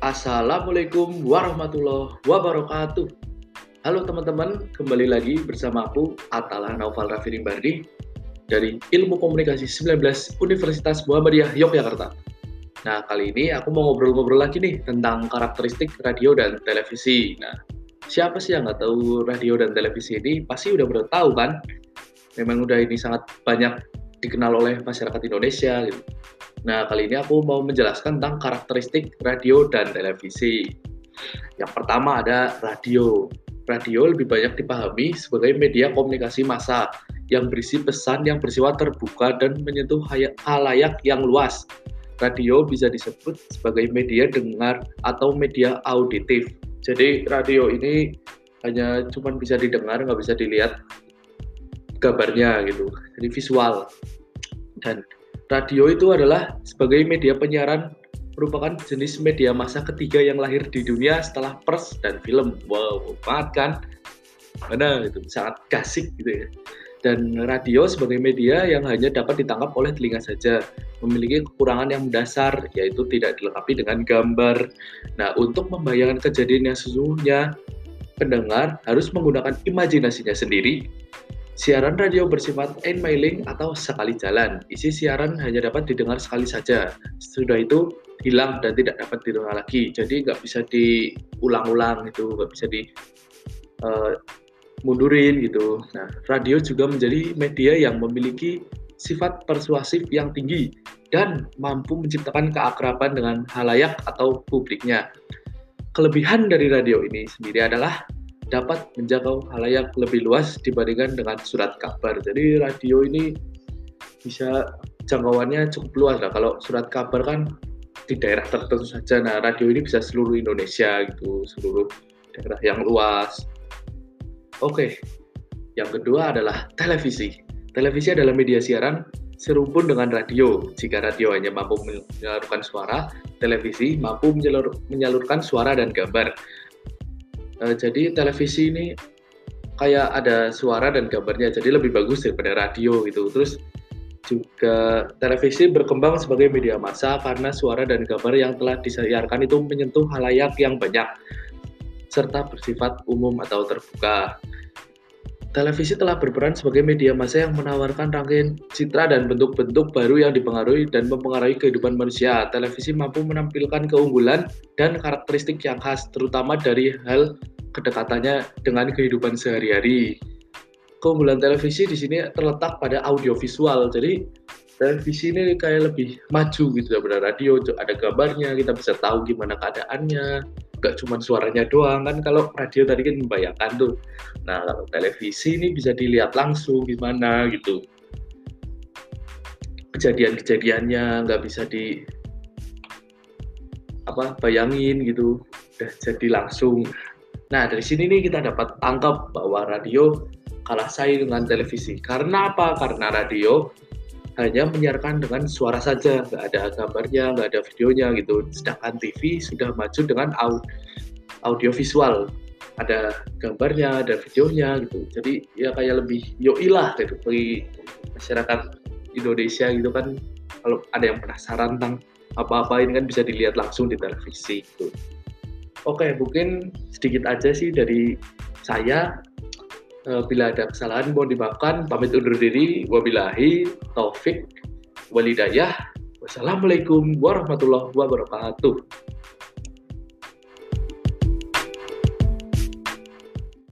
Assalamualaikum warahmatullahi wabarakatuh. Halo teman-teman, kembali lagi bersama aku Atala Naufal Raffi Rimbardi dari Ilmu Komunikasi 19 Universitas Muhammadiyah Yogyakarta. Nah, kali ini aku mau ngobrol-ngobrol lagi nih tentang karakteristik radio dan televisi. Nah, siapa sih yang nggak tahu radio dan televisi ini? Pasti udah pada tahu kan? Memang udah ini sangat banyak dikenal oleh masyarakat Indonesia gitu. Nah, kali ini aku mau menjelaskan tentang karakteristik radio dan televisi. Yang pertama ada radio. Radio lebih banyak dipahami sebagai media komunikasi massa yang berisi pesan yang bersifat terbuka dan menyentuh halayak yang luas. Radio bisa disebut sebagai media dengar atau media auditif. Jadi radio ini hanya cuma bisa didengar, nggak bisa dilihat gambarnya gitu. Jadi visual. Dan radio itu adalah sebagai media penyiaran merupakan jenis media masa ketiga yang lahir di dunia setelah pers dan film. Wow, banget kan? Mana itu sangat kasih gitu ya. Dan radio sebagai media yang hanya dapat ditangkap oleh telinga saja, memiliki kekurangan yang mendasar, yaitu tidak dilengkapi dengan gambar. Nah, untuk membayangkan kejadian yang sesungguhnya, pendengar harus menggunakan imajinasinya sendiri Siaran radio bersifat end-mailing atau sekali jalan. Isi siaran hanya dapat didengar sekali saja. Sudah itu hilang dan tidak dapat didengar lagi. Jadi nggak bisa diulang-ulang itu, nggak bisa di uh, mundurin gitu. Nah, radio juga menjadi media yang memiliki sifat persuasif yang tinggi dan mampu menciptakan keakraban dengan halayak atau publiknya. Kelebihan dari radio ini sendiri adalah dapat menjangkau halayak lebih luas dibandingkan dengan surat kabar. Jadi radio ini bisa jangkauannya cukup luas lah. Kalau surat kabar kan di daerah tertentu saja. Nah, radio ini bisa seluruh Indonesia gitu, seluruh daerah yang luas. Oke, yang kedua adalah televisi. Televisi adalah media siaran serumpun dengan radio. Jika radio hanya mampu menyalurkan suara, televisi mampu menyalurkan suara dan gambar. Uh, jadi televisi ini kayak ada suara dan gambarnya, jadi lebih bagus daripada radio gitu. Terus juga televisi berkembang sebagai media massa karena suara dan gambar yang telah disiarkan itu menyentuh halayak yang banyak serta bersifat umum atau terbuka. Televisi telah berperan sebagai media massa yang menawarkan rangkaian citra dan bentuk-bentuk baru yang dipengaruhi dan mempengaruhi kehidupan manusia. Televisi mampu menampilkan keunggulan dan karakteristik yang khas, terutama dari hal kedekatannya dengan kehidupan sehari-hari. Keunggulan televisi di sini terletak pada audiovisual. Jadi televisi ini kayak lebih maju gitu daripada radio. Ada gambarnya, kita bisa tahu gimana keadaannya, gak cuma suaranya doang kan kalau radio tadi kan membayangkan tuh. Nah kalau televisi ini bisa dilihat langsung gimana gitu. Kejadian-kejadiannya nggak bisa di apa bayangin gitu. Udah jadi langsung. Nah dari sini nih kita dapat tangkap bahwa radio kalah saing dengan televisi. Karena apa? Karena radio hanya menyiarkan dengan suara saja, nggak ada gambarnya, nggak ada videonya gitu. Sedangkan TV sudah maju dengan audio visual, ada gambarnya, ada videonya gitu. Jadi ya kayak lebih yoilah gitu bagi masyarakat Indonesia gitu kan. Kalau ada yang penasaran tentang apa-apa ini kan bisa dilihat langsung di televisi gitu. Oke, mungkin sedikit aja sih dari saya bila ada kesalahan mohon dimaafkan. Pamit undur diri. Wabillahi taufik walidayah. Wassalamualaikum warahmatullahi wabarakatuh.